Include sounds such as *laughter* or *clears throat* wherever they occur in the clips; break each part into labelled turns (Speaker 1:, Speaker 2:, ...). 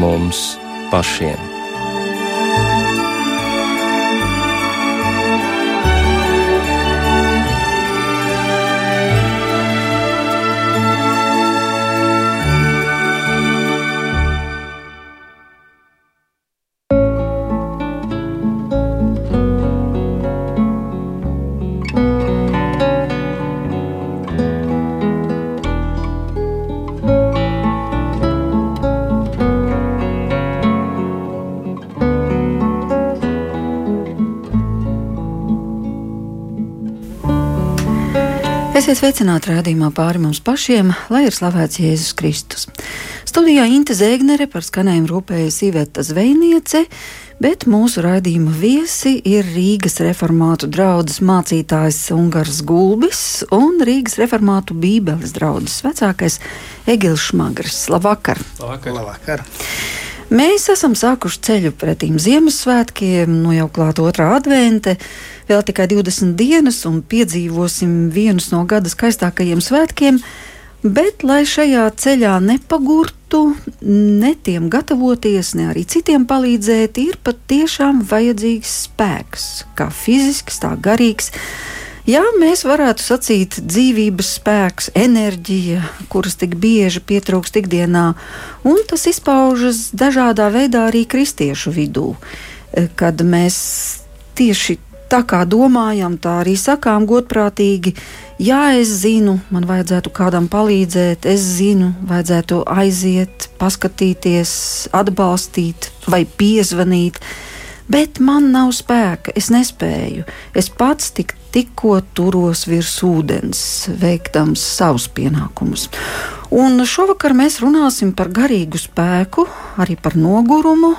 Speaker 1: mums pašiem.
Speaker 2: Esiet sveicināti rādījumā pāri mums pašiem, lai ir slavēts Jēzus Kristus. Studijā Inte Zēgnere par skanējumu rūpējas Iveta Zvejniece, bet mūsu raidījuma viesi ir Rīgas reformātu draugs mācītājs Ungars Gulbis un Rīgas reformātu bībeles draugs vecākais Egils Šmagrs. Labvakar!
Speaker 3: Labvakar! Labvakar.
Speaker 2: Mēs esam sākuši ceļu pretīm Ziemassvētkiem, nu jau klāt otrā advente, vēl tikai 20 dienas un piedzīvosim vienus no gada skaistākajiem svētkiem, bet lai šajā ceļā nepagurtu, ne tiem gatavoties, ne arī citiem palīdzēt, ir patiešām vajadzīgs spēks, kā fizisks, tā garīgs. Jā, mēs varētu sacīt, dzīvības spēks, enerģija, kuras tik bieži pietrūkst ikdienā, un tas izpaužas dažādā veidā arī kristiešu vidū. Kad mēs tieši tā kā domājam, tā arī sakām godprātīgi, jā, es zinu, man vajadzētu kādam palīdzēt, es zinu, vajadzētu aiziet, paskatīties, atbalstīt vai piezvanīt bet man nav spēka, es nespēju. Es pats tik, tikko turos virs ūdens, veikdams savus pienākumus. Un šovakar mēs runāsim par garīgu spēku, arī par nogurumu.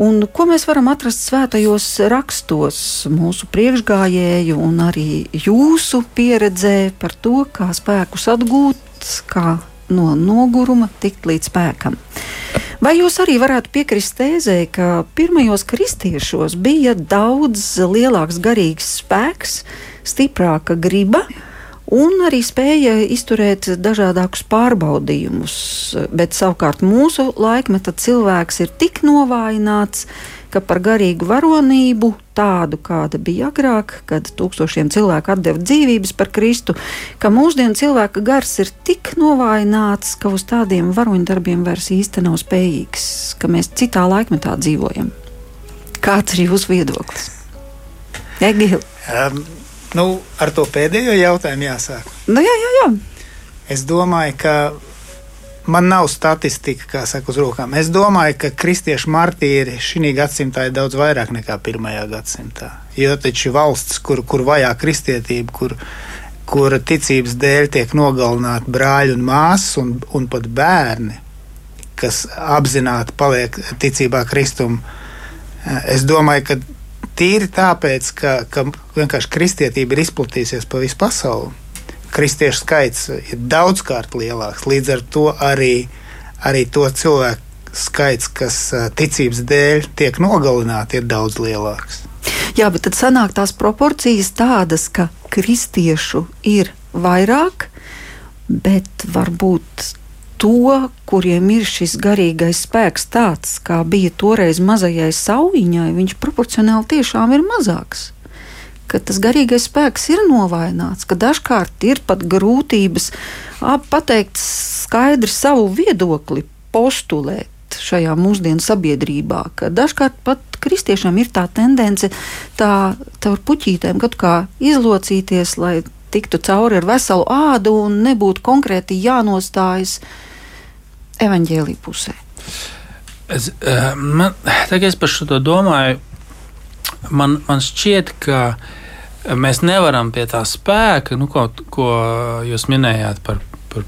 Speaker 2: Un ko mēs varam atrast svētajos rakstos, mūsu priekšgājēju un arī jūsu pieredzē par to, kā spēkus atgūt, kā no noguruma tikt līdz spēkam. Vai jūs arī varētu piekrist tēzē, ka pirmajos kristiešos bija daudz lielāks garīgs spēks, stiprāka griba? Un arī spēja izturēt dažādākus pārbaudījumus, bet savukārt mūsu laikmeta cilvēks ir tik novājināts, ka par garīgu varonību, tādu kāda bija agrāk, kad tūkstošiem cilvēku deva dzīvības par Kristu, ka mūsdienu cilvēka gars ir tik novājināts, ka uz tādiem varoņdarbiem vairs īsti nav spējīgs, ka mēs citā laikmetā dzīvojam. Kāds ir jūsu viedoklis? Egil.
Speaker 3: Um, nu, ar to pēdējo jautājumu jāsāk.
Speaker 2: Nu, jā, jā, jā.
Speaker 3: Es domāju, ka Man nav statistika, kā saka, uz rokām. Es domāju, ka kristiešu martīri šī gadsimtā ir daudz vairāk nekā pirmajā gadsimtā. Jo taču valsts, kur, kur vajā kristietība, kur, kur ticības dēļ tiek nogalināti brāļi un māsas un, un pat bērni, kas apzināti paliek ticībā Kristum, es domāju, ka tīri tāpēc, ka, ka vienkārši kristietība ir izplatījusies pa visu pasauli kristiešu skaits ir daudzkārt lielāks. Līdz ar to arī, arī to cilvēku skaits, kas ticības dēļ tiek nogalināti, ir daudz lielāks.
Speaker 2: Jā, bet tad sanāk tās proporcijas tādas, ka kristiešu ir vairāk, bet varbūt to, kuriem ir šis garīgais spēks tāds, kā bija toreiz mazajai saujiņai, viņš proporcionāli tiešām ir mazāks ka tas garīgais spēks ir novājināts, ka dažkārt ir pat grūtības pateikt skaidri savu viedokli, postulēt šajā mūsdienu sabiedrībā, ka dažkārt pat kristiešiem ir tā tendence tā, ar puķītēm kaut kā izlocīties, lai tiktu cauri ar veselu ādu un nebūtu konkrēti jānostājas evaņģēlī pusē.
Speaker 4: Es, uh, man, tagad es par šo domāju, man, man šķiet, ka uh, mēs nevaram pie tā spēka, nu, ko, ko jūs minējāt par, par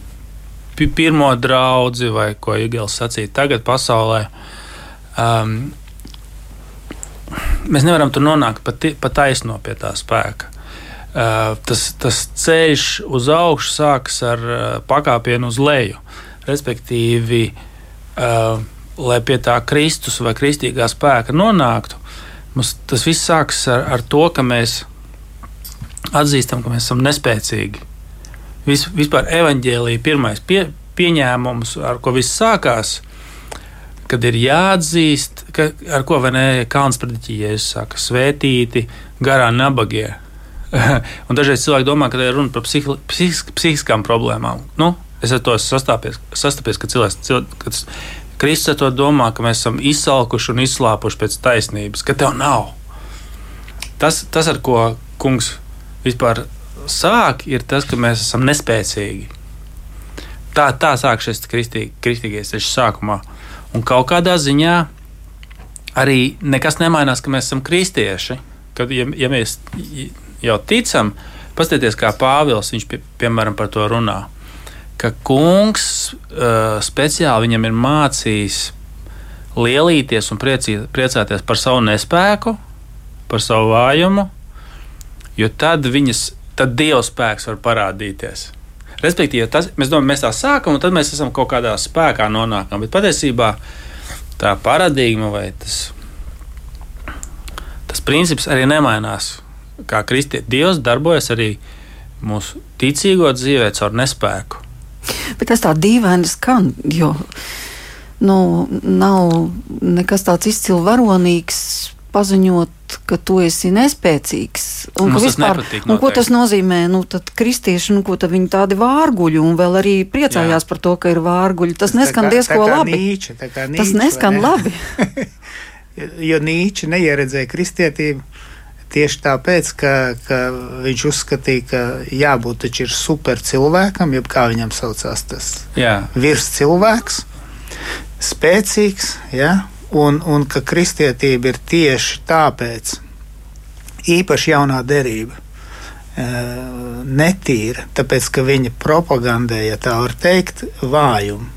Speaker 4: pirmo draugu, vai ko Igels sacīja tagad pasaulē. Um, mēs nevaram tur nonākt pat pa taisno pie tā spēka. Uh, tas, tas ceļš uz augšu sākas ar uh, pakāpienu uz leju. Respektīvi, uh, lai pie tā Kristus vai kristīgā spēka nonāktu, mums tas viss sākas ar, ar to, ka mēs atzīstam, ka mēs esam nespēcīgi. Vis, vispār evanģēlīja pirmais pie, pieņēmums, ar ko viss sākās, kad ir jāatzīst, ka, ar ko nē, Kalns prediķījies, saka, svētīti garā nabagie. *laughs* un dažreiz cilvēki domā, ka tā ir runa par psihi, psihis, psihiskām problēmām. Nu, es ar to sastapies, sastapies ka cilvēks, cilvēks Kristus ar to domā, ka mēs esam izsalkuši un izslāpuši pēc taisnības, ka tev nav. Tas, tas ar ko kungs vispār sāk, ir tas, ka mēs esam nespēcīgi. Tā, tā sāk šis kristī, kristīgais ceļš sākumā. Un kaut kādā ziņā arī nekas nemainās, ka mēs esam kristieši. Kad, ja, ja mēs jau ticam, paskatieties, kā Pāvils viņš, pie, piemēram par to runā ka kungs uh, speciāli viņam ir mācījis lielīties un priecī, priecāties par savu nespēku, par savu vājumu, jo tad viņas, tad Dieva spēks var parādīties. Respektīvi, tas, mēs domājam, mēs tā sākam, un tad mēs esam kaut kādā spēkā nonākam. Bet patiesībā tā paradigma vai tas, tas princips arī nemainās. Kā kristietis, Dievs darbojas arī mūsu ticīgo dzīvē caur nespēku.
Speaker 2: Bet tas tā dīvaini skan, jo nu, nav nekas tāds izcili varonīgs paziņot, ka tu esi nespēcīgs. Un,
Speaker 4: vispār, nepatīk,
Speaker 2: un ko tas nozīmē? Nu, tad kristieši, nu, ko tad viņi tādi vārguļi un vēl arī priecājās Jā. par to, ka ir vārguļi. Tas, tas neskan diezko labi.
Speaker 3: Nīča, nīča,
Speaker 2: tas neskan ne? labi. *laughs*
Speaker 3: jo Nīča neieredzēja kristietību Tieši tāpēc, ka, ka viņš uzskatīja, ka jābūt taču ir super cilvēkam, jeb kā viņam saucās tas virs cilvēks, spēcīgs, ja? Un, un ka kristietība ir tieši tāpēc īpaši jaunā derība. Netīra, tāpēc ka viņa propagandē, ja tā var teikt, vājumu.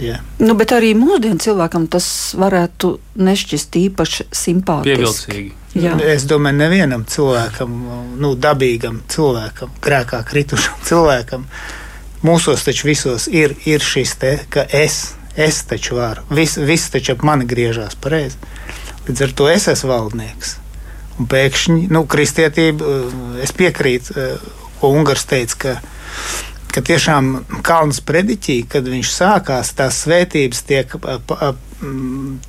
Speaker 2: Yeah. Nu, bet arī mūsdienu cilvēkam tas varētu nešķist īpaši simpātiski.
Speaker 4: Pievilcīgi.
Speaker 3: Jā. Es domāju, nevienam cilvēkam, nu, dabīgam cilvēkam, grēkā kritušam *laughs* cilvēkam, mūsos taču visos ir, ir šis te, ka es, es taču varu, viss vis taču ap mani griežās pareizi. Līdz ar to es esmu valdnieks. Un pēkšņi, nu, kristietība, es piekrītu, ko Ungars teica, ka ka tiešām Kalns prediķī, kad viņš sākās, tās svētības tiek,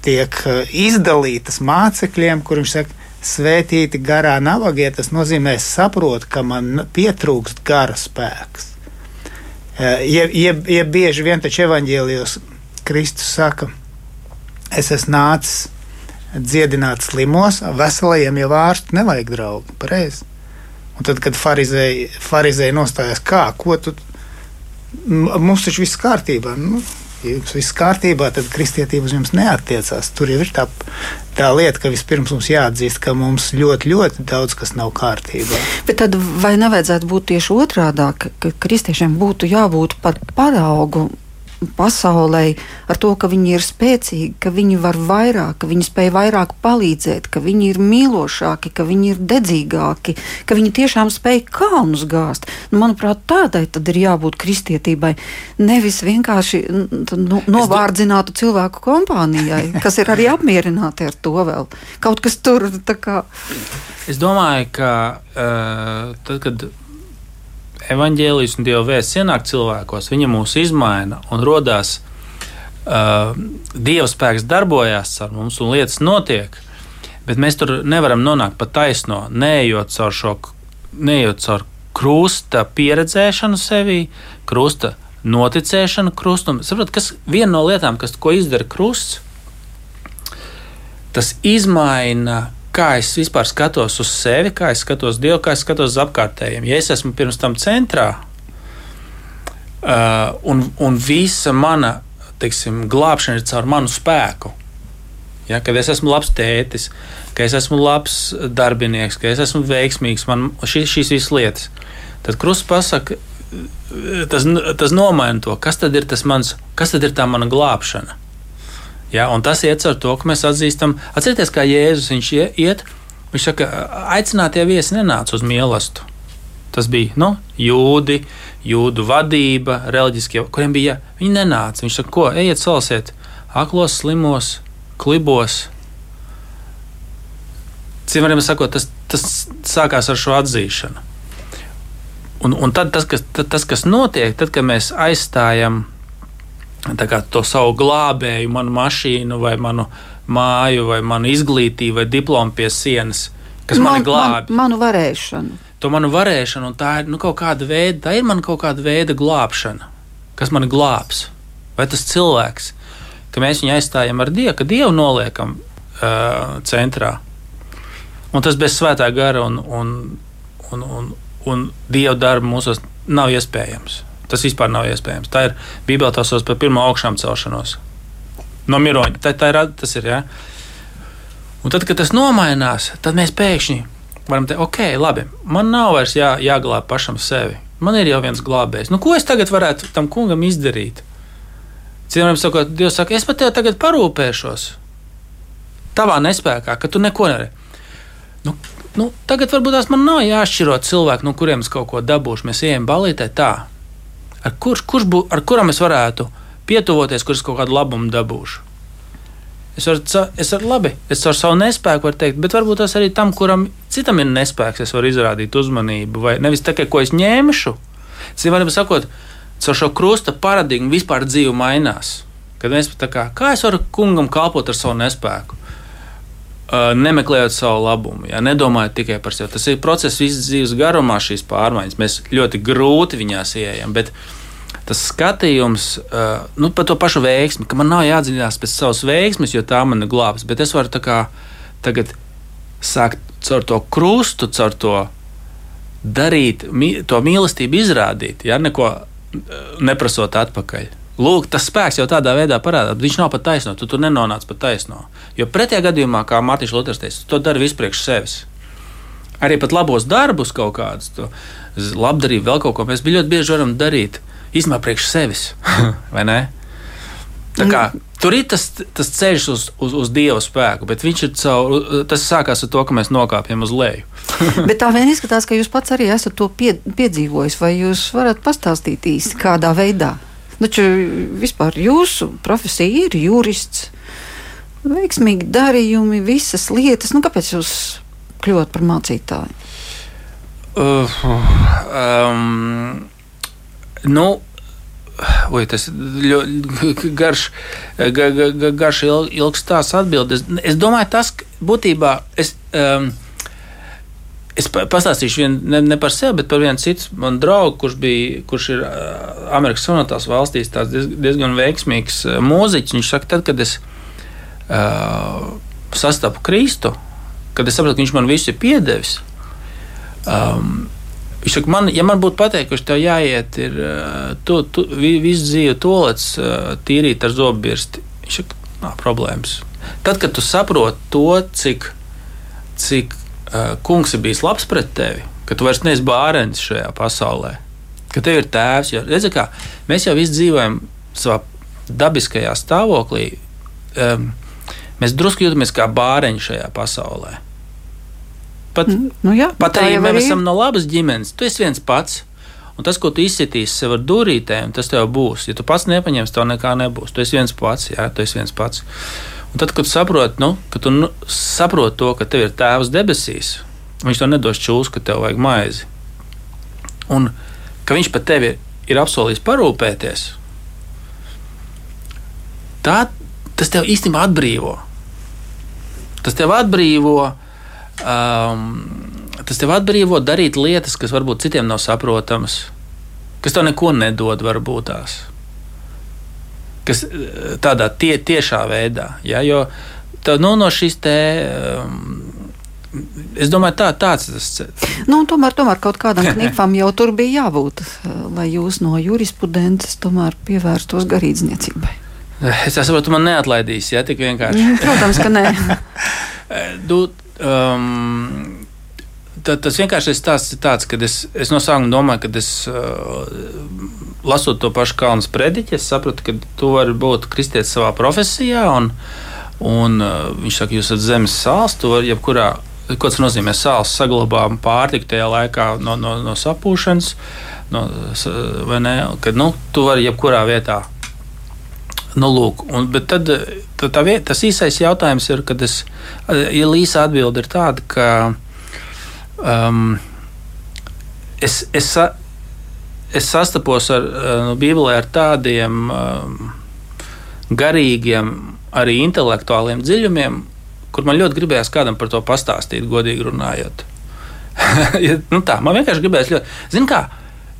Speaker 3: tiek izdalītas mācekļiem, kur viņš saka, svētīti garā navagie, tas nozīmē, es saprotu, ka man pietrūkst gara spēks. Jeb, jeb, jeb bieži vien taču evaņģēlijos Kristus saka, es esmu nācis dziedināt slimos, veselajiem jau ārstu nevajag draugi, pareizi. Un tad, kad farizēji, farizēji nostājās, kā, ko tu mums taču viss kārtībā. Nu, ja jums viss kārtībā, tad kristietība uz jums neatiecās. Tur jau ir tā, tā lieta, ka vispirms mums jāatzīst, ka mums ļoti, ļoti daudz kas nav kārtībā.
Speaker 2: Bet tad vai nevajadzētu būt tieši otrādi, ka kristiešiem būtu jābūt par paraugu pasaulē ar to, ka viņi ir spēcīgi, ka viņi var vairāk, ka viņi spēj vairāk palīdzēt, ka viņi ir mīlošāki, ka viņi ir dedzīgāki, ka viņi tiešām spēj kalnus gāzt. Nu, manuprāt, tādai tad ir jābūt kristietībai. Nevis vienkārši nu, novārdzinātu cilvēku kompānijai, *laughs* kas ir arī apmierināti ar to vēl. Kaut kas tur tā kā.
Speaker 4: Es domāju, ka uh, tad, kad evaņģēlijas un dieva vēsts ienāk cilvēkos, viņa mūs izmaina un radās uh, dieva spēks darbojas ar mums un lietas notiek. Bet mēs tur nevaram nonākt pa taisno, neejot caur šo neejot caur krusta pieredzēšanu sevī, krusta noticēšanu krustam. Saprotat, kas viena no lietām, kas, ko izdara krusts, tas izmaina kā es vispār skatos uz sevi, kā es skatos Dievu, kā es skatos uz apkārtējiem. Ja es esmu pirms tam centrā, uh, un, un visa mana teiksim, glābšana ir caur manu spēku. Ja, kad es esmu labs tētis, ka es esmu labs darbinieks, ka es esmu veiksmīgs, man šī, šīs visas lietas. Tad krusts pasaka, tas, tas nomaina to, kas tad ir tas mans, kas tad ir tā mana glābšana. Ja, tas iet ar to, ka mēs atzīstam, atcerieties, kā Jēzus viņš iet. Viņš saka, aicinātie viesi nenāca uz mīlestību. Tas bija nu, jūdi, jūdu vadība, reliģiskie, kuriem bija. Viņi nenāca. Viņš saka, ko ejiet, salsiet aklos, slimos, klibos. Citiem sakot, tas, tas sākās ar šo atzīšanu. Un, un tad tas kas, tad, tas, kas notiek, tad, kad mēs aizstājam to savu glābēju, manu mašīnu, vai manu māju, vai manu izglītību, vai diplomu pie sienas, kas man, mani glābj.
Speaker 2: Man, manu varēšanu.
Speaker 4: To manu varēšanu, un tā ir nu, kaut kāda veida, tā ir man kaut kāda veida glābšana, kas mani glābs. Vai tas cilvēks, ka mēs viņu aizstājam ar Dievu, ka Dievu noliekam uh, centrā. Un tas bez svētā gara un, un, un, un, un Dieva darba mūsos nav iespējams. Tas vispār nav iespējams. Tā ir Bībelē tā sauc par pirmo augšām celšanos. No miroņa. Tā, tā ir, tas ir. Ja? Un tad, kad tas nomainās, tad mēs pēkšņi varam teikt, ok, labi, man nav vairs jā, jāglābj pašam sevi. Man ir jau viens glābējs. Nu, ko es tagad varētu tam kungam izdarīt? Citiem sakot, Dievs saka, es par tevi tagad parūpēšos. Tavā nespējā, ka tu neko nevari. Nu, nu, tagad varbūt tās man nav jāšķiro cilvēki, no kuriem es kaut ko dabūšu. Mēs ejam balītē tā ar, kurš, kurš bū, ar kuram es varētu pietuvoties, kurš kaut kādu labumu dabūšu. Es varu, es varu labi, es ar savu nespēku varu teikt, bet varbūt tas arī tam, kuram citam ir nespēks, es varu izrādīt uzmanību. Vai nevis tikai ko es ņemšu, citiem sakot, caur šo krusta paradigmu vispār dzīve mainās. Kad mēs tā kā, kā es varu kungam kalpot ar savu nespēku? Uh, nemeklējot savu labumu, ja, nedomājot tikai par sevi. Tas ir process visas dzīves garumā, šīs pārmaiņas. Mēs ļoti grūti viņās ieejam, tas skatījums uh, nu, par to pašu veiksmi, ka man nav jādziļinās pēc savas veiksmes, jo tā man glābs, bet es varu tagad sākt caur to krustu, caur to darīt, to mīlestību izrādīt, ja neko neprasot atpakaļ. Lūk, tas spēks jau tādā veidā parādās, bet viņš nav pat taisno. Tu tur nenonāc pat taisno. Jo pretējā gadījumā, kā Mārtiņš Luters teica, tu to dari vispriekš sevis. Arī pat labos darbus kaut kādus, labdarību, vēl kaut ko mēs ļoti bieži varam darīt īstenībā priekš sevis. *laughs* Vai ne? Tā kā, tur ir tas, tas ceļš uz, uz, uz dieva spēku, bet caur, tas sākās ar to, ka mēs nokāpjam uz leju. *laughs*
Speaker 2: bet tā vien izskatās, ka jūs pats arī esat to pie, piedzīvojis. Vai jūs varat pastāstīt īsti kādā veidā? Taču vispār jūsu profesija ir jurists. Veiksmīgi darījumi, visas lietas. Nu, kāpēc jūs kļuvāt par mācītāju? Uh, um,
Speaker 4: nu, Ui, tas ir garš, ga, ga, garš ilg, ilgs tās atbildes. Es domāju, tas būtībā. Es, um, Es pastāstīšu vien, ne, ne par sevi, bet par vienu citu manu draugu, kurš, bija, kurš ir Amerikas Savienotās valstīs diez, diezgan veiksmīgs mūziķis. Viņš saka, tad, kad es uh, sastapu Kristu, kad es sapratu, ka viņš man visu ir piedevis. Um, Viņš saka, man, ja man būtu pateikuši, tev jāiet, ir tu, tu, visu dzīvi tolets tīrīt ar zobbirsti. Viņš saka, nav problēmas. Tad, kad tu saproti to, cik, cik kungs ir bijis labs pret tevi, ka tu vairs neesi bērns šajā pasaulē, ka tev ir tēvs. Jo, redzi, kā, mēs jau visi dzīvojam savā dabiskajā stāvoklī. Um, mēs drusku jūtamies kā bērni šajā pasaulē. Pat, nu jā, pat arī, ja mēs esam no labas ģimenes, tu esi viens pats. Un tas, ko tu izsitīsi sev ar dūrītēm, tas tev būs. Ja tu pats nepaņemsi, tev nekā nebūs. Tu esi viens pats, jā, tu esi viens pats. Un tad, kad saproti, nu, ka tu nu, saproti to, ka tev ir tēvs debesīs, viņš to nedos čūs, ka tev vajag maizi. Un ka viņš pat tevi ir apsolījis parūpēties, tā, tas tev īstenībā atbrīvo. Tas tev atbrīvo. Um, tas tev atbrīvo darīt lietas, kas varbūt citiem nav saprotamas, kas tev neko nedod, varbūt tās kas eh, tādā tie, tiešā veidā. Ja, jo tā, nu, no šīs te. Um, Es domāju, tā, tāds ir tas ceļš.
Speaker 2: Nu, tomēr, tomēr kaut kādam *laughs* knipam jau tur bija jābūt, eh, lai jūs no jurisprudentes tomēr pievērstos garīdzniecībai.
Speaker 4: Es saprotu, man neatlaidīs, ja tik vienkārši.
Speaker 2: Protams, ka nē. *laughs*
Speaker 4: du, um, tad, tas vienkārši ir tāds, ka es, es no sākuma domāju, ka es uh, lasot to pašu Kalnu sprediķi, es sapratu, ka tu vari būt kristietis savā profesijā. Un, un uh, viņš saka, jūs esat zemes sāls, tu vari jebkurā. Ko tas nozīmē? Sāls saglabā pārtiku tajā laikā no, no, no sapūšanas, no, ne? Kad nu, tu vari jebkurā vietā. Nu, lūk, un, tad, tad tā vieta, tas īsais jautājums ir, kad es, ja īsa atbilde ir tāda, ka um, es, es, es sastapos ar nu, Bībelē ar tādiem, garīgiem, arī intelektuāliem dziļumiem, kur man ļoti gribējās kādam par to pastāstīt, godīgi runājot. *laughs* ja, nu tā, man vienkārši gribējās ļoti. Zini, kā?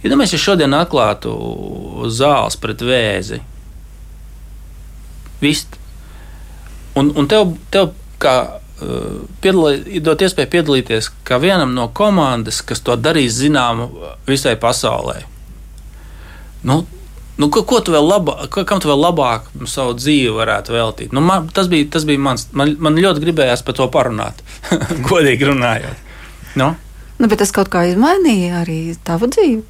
Speaker 4: Iedomājieties, ja šodien atklātu zāles pret vēzi. Viss. Un, un tev, tev kā dot iespēju piedalīties kā vienam no komandas, kas to darīs zināmu visai pasaulē. Nu, Nu, ko, ko tu vēl labāk, kam tu vēl labāk savu dzīvi varētu veltīt? Nu, man, tas, bija, tas bija mans. Man, man ļoti gribējās par to parunāt, *laughs* godīgi runājot. Nu?
Speaker 2: Nu, bet tas kaut kā izmainīja arī tavu dzīvi.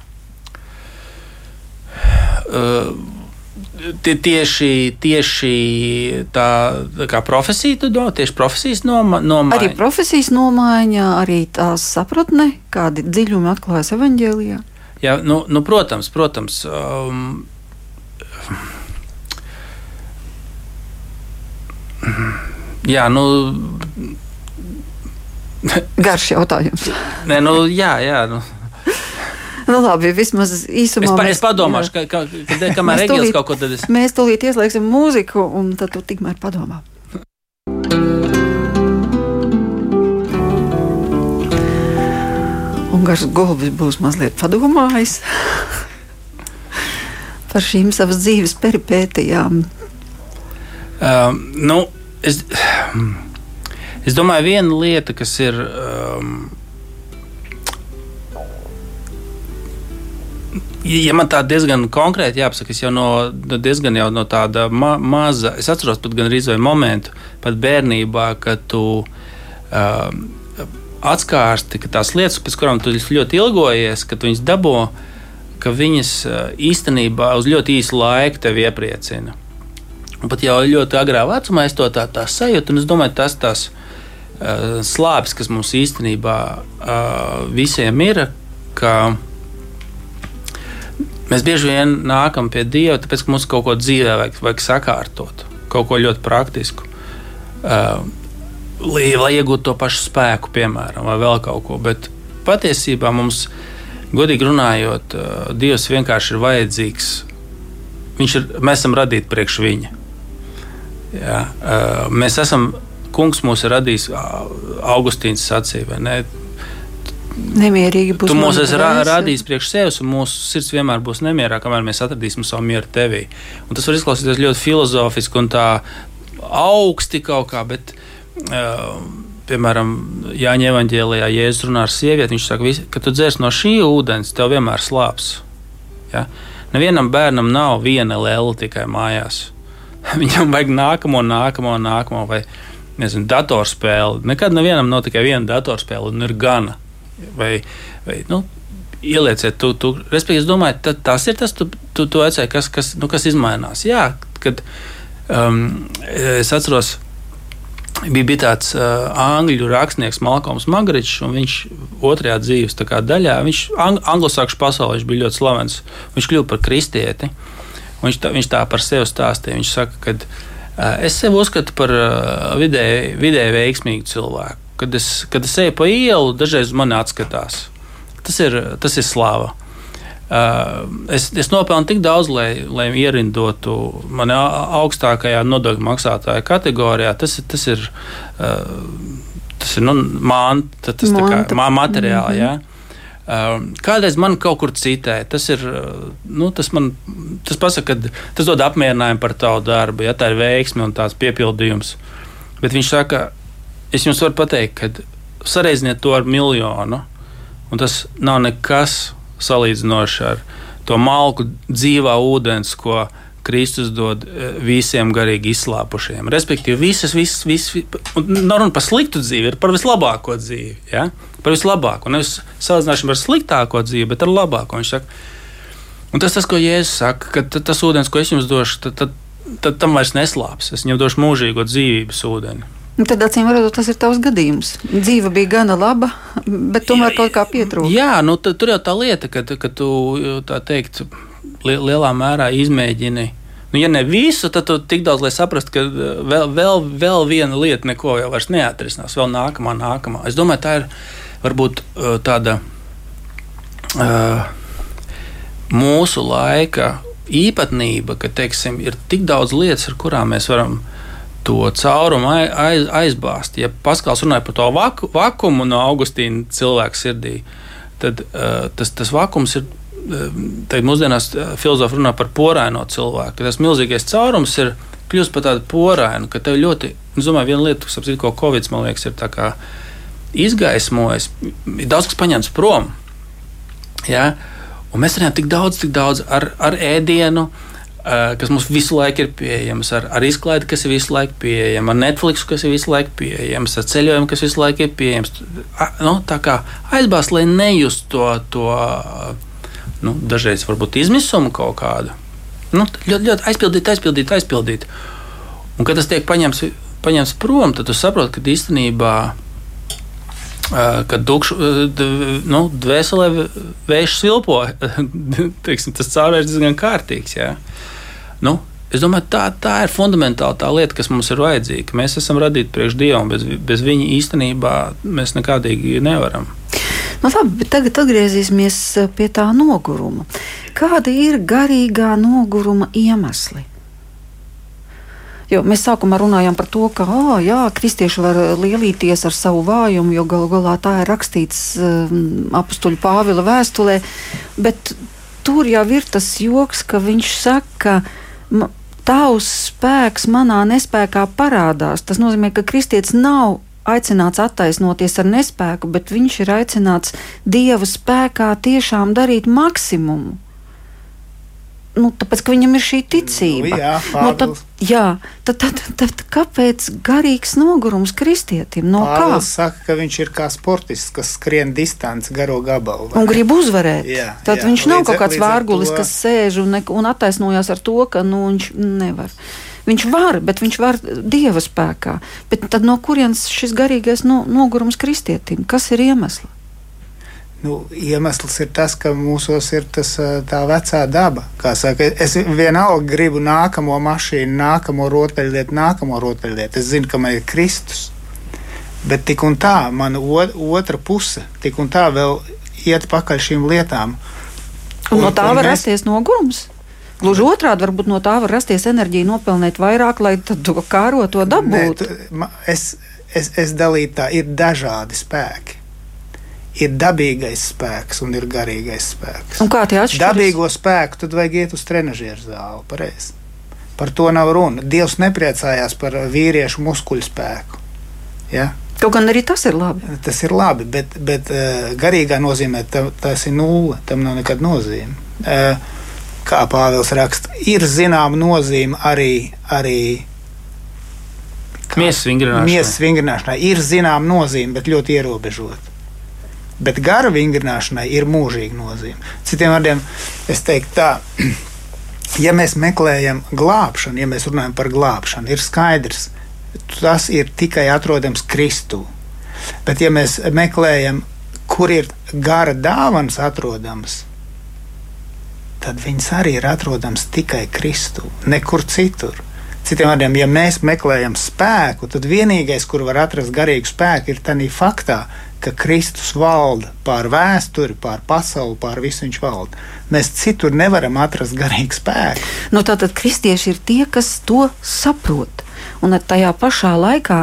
Speaker 4: Uh, tie, tieši, tieši tā, tā kā profesija, domā, tieši profesijas noma, nomaiņa.
Speaker 2: Arī profesijas nomaiņa, arī tās sapratne, kādi dziļumi atklājas evaņģēlijā.
Speaker 4: Jā, nu, nu, protams, protams. Um, Jā, nu.
Speaker 2: Garš jautājums.
Speaker 4: Nē, nu, jā, jā. Nu.
Speaker 2: Nu, labi, vismaz īsumā.
Speaker 4: Es, pa, es padomāšu, ka, ka, ka, kamēr Egils kaut ko tad es.
Speaker 2: Mēs tūlīt ieslēgsim mūziku, un tad tu tikmēr padomā. Un garš gulbis būs mazliet padomājis *laughs* par šīm savas dzīves peripētijām.
Speaker 4: Um, nu, es, es domāju, viena lieta, kas ir. Um, Ja man tā diezgan konkrēti jāpasaka, es jau no, no diezgan jau no tāda ma maza, es atceros pat gan arī momentu, pat bērnībā, kad tu um, atskārsti tās lietas, pēc kurām tu ļoti ilgojies, kad viņas dabū, ka viņas uh, īstenībā uz ļoti īsu laiku tevi iepriecina. Pat jau ļoti agrā vecumā es to tā, tā sajūtu, un es domāju, tas tas uh, slāpes, kas mums īstenībā uh, visiem ir, ka mēs bieži vien nākam pie Dieva, tāpēc, ka mums kaut ko dzīvē vajag, vajag sakārtot, kaut ko ļoti praktisku. Uh, lai, lai iegūtu to pašu spēku, piemēram, vai vēl kaut ko. Bet patiesībā mums, godīgi runājot, uh, Dievs vienkārši ir vajadzīgs. Viņš ir, mēs esam radīti priekš viņa. Jā, mēs esam, kungs mūs ir radījis, Augustīns sacīja, vai ne?
Speaker 2: Nemierīgi būs.
Speaker 4: Tu mūs esi ra radījis priekš sevis, un mūsu sirds vienmēr būs nemierā, kamēr mēs atradīsim savu mieru tevī. Un tas var izklausīties ļoti filozofiski un tā augsti kaut kā, bet, uh, piemēram, Jāņa Evangelijā, Jēzus runā ar sievieti, viņš saka, ka tu dzers no šī ūdens, tev vienmēr slāps. Ja? Nevienam bērnam nav viena lēla tikai mājās. *laughs* Viņam vajag nākamo, nākamo, nākamo vai nezinu, datorspēli. Nekad nevienam nav tikai viena datorspēle, un ir gana. Vai, vai, nu, ielieciet, tu, tu, respektīvi, es domāju, ta, tas ir tas, tu, tu, tu ecēji, kas, kas, nu, kas izmainās. Jā, kad um, es atceros, bija, bija tāds uh, angļu rakstnieks Malkoms Magričs, un viņš otrajā dzīves daļā, viņš ang, anglosakšu pasaulē viņš bija ļoti slavens. Viņš kļuva par kristieti. Viņš tā, viņš tā par sevi stāstīja. Viņš saka, ka uh, es sevi uzskatu par uh, vidēji, vidēji veiksmīgu cilvēku. Kad es, kad es eju pa ielu, dažreiz man atskatās. Tas ir, tas ir slāva. Uh, es, es nopelnu tik daudz, lai, lai ierindotu mani augstākajā nodokļu maksātāja kategorijā. Tas, tas ir, uh, tas ir nu, man, tas, tas kā, mā, materiāli. Mm -hmm. ja? Kādreiz man kaut kur citēja, tas ir, nu, tas man, tas pasaka, ka tas dod apmierinājumu par tavu darbu, ja tā ir veiksme un tāds piepildījums. Bet viņš saka, es jums varu pateikt, ka sareizniet to ar miljonu, un tas nav nekas salīdzinoši ar to malku dzīvā ūdens, ko Kristus dod visiem garīgi izslāpušiem. Respektīvi, visas, visas, visas, nav runa par sliktu dzīvi, ir par vislabāko dzīvi. Ja? par vislabāko. Nevis salīdzināšanu ar sliktāko dzīvi, bet ar labāko. Viņš saka, un tas, tas ko Jēzus saka, ka tas ūdens, ko es jums došu, tad, tad, tad tam vairs neslāps. Es viņam došu mūžīgo dzīvības ūdeni.
Speaker 2: Nu, tad, acīm redzot, tas ir tavs gadījums. Dzīve bija gana laba, bet tomēr kaut kā pietrūka.
Speaker 4: Jā, nu, tur jau tā lieta, ka, ka tu tā teikt, lielā mērā izmēģini. Nu, ja ne visu, tad tu tik daudz, lai saprastu, ka vēl, vēl, vēl viena lieta neko jau neatrisinās. Vēl nākamā, nākamā. Es domāju, tā ir varbūt tāda uh, mūsu laika īpatnība, ka teiksim, ir tik daudz lietas, ar kurām mēs varam to caurumu aiz, aizbāzt. Ja Paskals runāja par to vaku, vakumu no Augustīna cilvēka sirdī, tad uh, tas, tas vakums ir. Tagad mūsdienās filozofi runā par poraino cilvēku, tas milzīgais caurums ir kļūst par tādu porainu, ka tev ļoti, es domāju, viena lieta, kas apzīmē, ko Covid, man liekas, ir izgaismojis, ir daudz kas paņemts prom. Ja? Un mēs redzam tik daudz, tik daudz ar, ar ēdienu, uh, kas mums visu laiku ir pieejams, ar, ar izklaidi, kas ir visu laiku pieejama, ar Netflix, kas ir visu laiku pieejams, ar ceļojumu, kas visu laiku ir pieejams. Nu, tā kā aizbāzt, lai nejustu to, to nu, dažreiz varbūt izmisumu kaut kādu. Nu, ļoti, ļoti aizpildīt, aizpildīt, aizpildīt. Un, kad tas tiek paņemts, paņemts prom, tad tu saproti, ka īstenībā kad dukšu, nu, dvēselē vējš svilpo, *laughs* teiksim, tas caurvērts diezgan kārtīgs. Jā. Nu, Es domāju, tā, tā ir fundamentāla tā lieta, kas mums ir vajadzīga. Mēs esam radīti priekš Dieva, un bez, bez viņa īstenībā mēs nekādīgi nevaram.
Speaker 2: Nu, labi, tagad atgriezīsimies pie tā noguruma. Kādi ir garīgā noguruma iemesli? Jo mēs sākumā runājām par to, ka oh, jā, kristieši var lielīties ar savu vājumu, jo galu galā tā ir rakstīts um, apstuļu Pāvila vēstulē. Bet tur jau ir tas joks, ka viņš saka, ka tavs spēks manā nespējā parādās. Tas nozīmē, ka kristietis nav aicināts attaisnoties ar nespēku, bet viņš ir aicināts dieva spēkā tiešām darīt maksimumu nu, tāpēc, ka viņam ir šī ticība.
Speaker 3: Nu, jā,
Speaker 2: nu, tad, jā tad, tad, tad, tad kāpēc garīgs nogurums kristietim? No
Speaker 3: Pāvils kā? saka, ka viņš ir kā sportists, kas skrien distanci garo gabalu.
Speaker 2: Un grib uzvarēt. Jā, tad jā, viņš nav kaut kāds vārgulis, to... kas sēž un, un attaisnojas ar to, ka nu, viņš nevar. Viņš var, bet viņš var dieva spēkā. Bet tad no kurienes šis garīgais no, nogurums kristietim? Kas ir iemesls?
Speaker 3: Nu, iemesls ir tas, ka mūsos ir tas, tā vecā daba. Saka, es vienalga gribu nākamo mašīnu, nākamo rotaļlietu, nākamo rotaļlietu. Es zinu, ka man ir Kristus. Bet tik un tā, mana otra puse, tik un tā vēl iet pakaļ šīm lietām.
Speaker 2: Un, no tā un var mēs... rasties nogurums. Gluži otrādi, varbūt no tā var rasties enerģija nopelnīt vairāk, lai to kāro to dabūtu.
Speaker 3: Es, es, es dalītu tā, ir dažādi spēki ir dabīgais spēks un ir garīgais spēks.
Speaker 2: Un kā tie atšķiras?
Speaker 3: Dabīgo spēku tad vajag iet uz trenižieru zāli. Pareiz. Par to nav runa. Dievs nepriecājās par vīriešu muskuļu spēku. Ja?
Speaker 2: Kaut gan arī tas ir labi.
Speaker 3: Tas ir labi, bet, bet uh, garīgā nozīmē ta, tas ir nulle. Tam nav nekāda nozīme. Uh, kā Pāvils raksta, ir zināma nozīme arī. arī
Speaker 4: Miesas vingrināšanai.
Speaker 3: Miesas vingrināšanai ir zināma nozīme, bet ļoti ierobežota. Bet gara vingrināšanai ir mūžīga nozīme. Citiem vārdiem, es teiktu tā. *clears throat* Ja mēs meklējam glābšanu, ja mēs runājam par glābšanu, ir skaidrs, tas ir tikai atrodams Kristū. Bet, ja mēs meklējam, kur ir gara dāvans atrodams, tad viņas arī ir atrodamas tikai Kristū, nekur citur. Citiem vārdiem, ja mēs meklējam spēku, tad vienīgais, kur var atrast garīgu spēku, ir tādā faktā, ka Kristus valda pār vēsturi, pār pasauli, pār visu viņš valda. Mēs citur nevaram atrast garīgu spēku.
Speaker 2: Nu, tātad kristieši ir tie, kas to saprot. Un tajā pašā laikā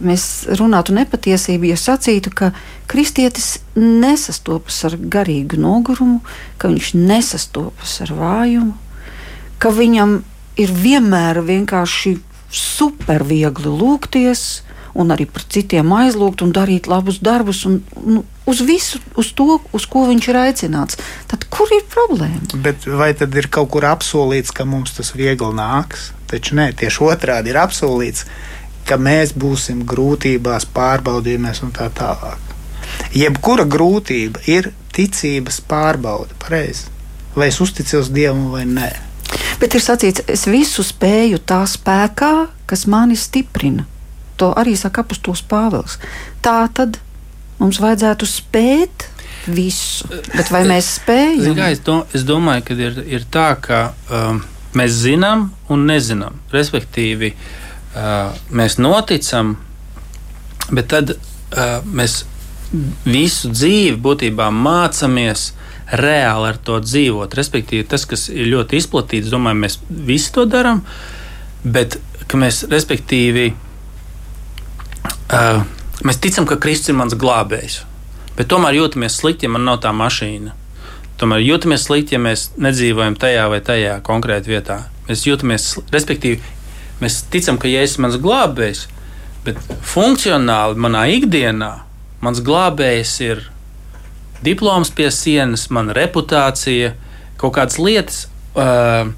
Speaker 2: mēs runātu nepatiesību, ja sacītu, ka kristietis nesastopas ar garīgu nogurumu, ka viņš nesastopas ar vājumu, ka viņam ir vienmēr vienkārši super viegli lūgties un arī par citiem aizlūgt un darīt labus darbus. Un, nu, uz visu uz to, uz ko viņš ir aicināts. Tad kur ir problēma?
Speaker 3: Bet vai tad ir kaut kur apsolīts, ka mums tas viegli nāks? Taču nē, tieši otrādi ir apsolīts, ka mēs būsim grūtībās, pārbaudījumos un tā tālāk. Jebkura grūtība ir ticības pārbaude, pareizi. Vai es uzticos Dievam vai nē.
Speaker 2: Bet ir sacīts, es visu spēju tā spēkā, kas mani stiprina. To arī saka apustulis Pāvils. Tā tad mums vajadzētu spēt visu, bet vai mēs spējam?
Speaker 4: Kā, es, do, es domāju, ka ir, ir tā, ka um, mēs zinām un nezinām. Respektīvi, uh, mēs noticam, bet tad uh, mēs visu dzīvi būtībā mācāmies reāli ar to dzīvot. Respektīvi, tas, kas ir ļoti izplatīts, domāju, mēs visi to darām, bet mēs, respektīvi, uh, mēs ticam, ka Kristus ir mans glābējs, bet tomēr jūtamies slikti, ja man nav tā mašīna. Tomēr jūtamies slikti, ja mēs nedzīvojam tajā vai tajā konkrētā vietā. Mēs jūtamies, respektīvi, mēs ticam, ka Jēzus ir mans glābējs, bet funkcionāli manā ikdienā mans glābējs ir diploms pie sienas, mana reputācija, kaut kādas lietas, uh,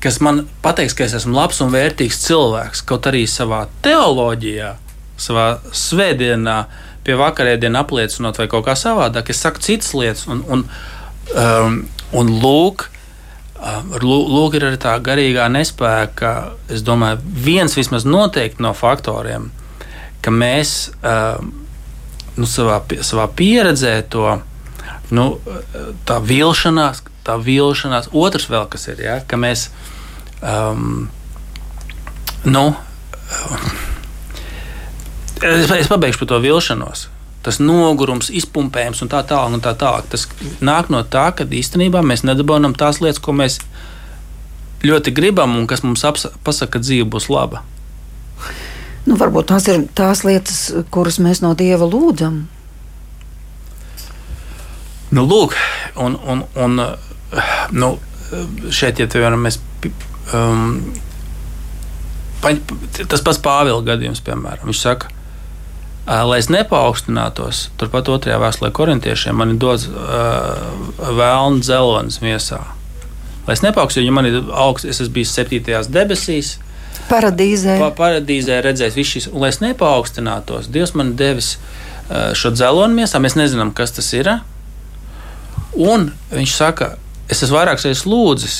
Speaker 4: kas man pateiks, ka es esmu labs un vērtīgs cilvēks. Kaut arī savā teoloģijā, savā svētdienā, pie vakarēdienas apliecinot vai kaut kā savādāk, es saku citas lietas. Un, un, um, un lūk, um, lūk, ir arī tā garīgā nespēka. Es domāju, viens vismaz noteikti no faktoriem, ka mēs um, nu, savā, savā pieredzē to nu, tā vilšanās, tā vilšanās. Otrs vēl kas ir, ja, ka mēs. Um, nu, es, es pabeigšu par to vilšanos. Tas nogurums, izpumpējums un tā tālāk. Tā tālāk. Tas nāk no tā, ka īstenībā mēs nedabūjam tās lietas, ko mēs ļoti gribam un kas mums pasaka, ka dzīve būs laba.
Speaker 2: Nu, varbūt tās ir tās lietas, kuras mēs no Dieva lūdzam.
Speaker 4: Nu, lūk, un, un, un nu, šeit, ja piemēram, mēs. Um, tas pats Pāvila gadījums, piemēram, viņš saka, lai es nepaukstinātos, turpat otrajā vēstulē korintiešiem, man ir dots uh, vēlns dzelonis miesā. Lai es nepaukstinātos, jo man ir augsts, es esmu bijis septītajās debesīs.
Speaker 2: Paradīzē.
Speaker 4: Pa, paradīzē redzējis visu šis, un lai es nepaukstinātos, Dievs man devis uh, šo dzeloni miesā, mēs nezinām, kas tas ir. Un viņš saka, es esmu vairākas reizes lūdzis,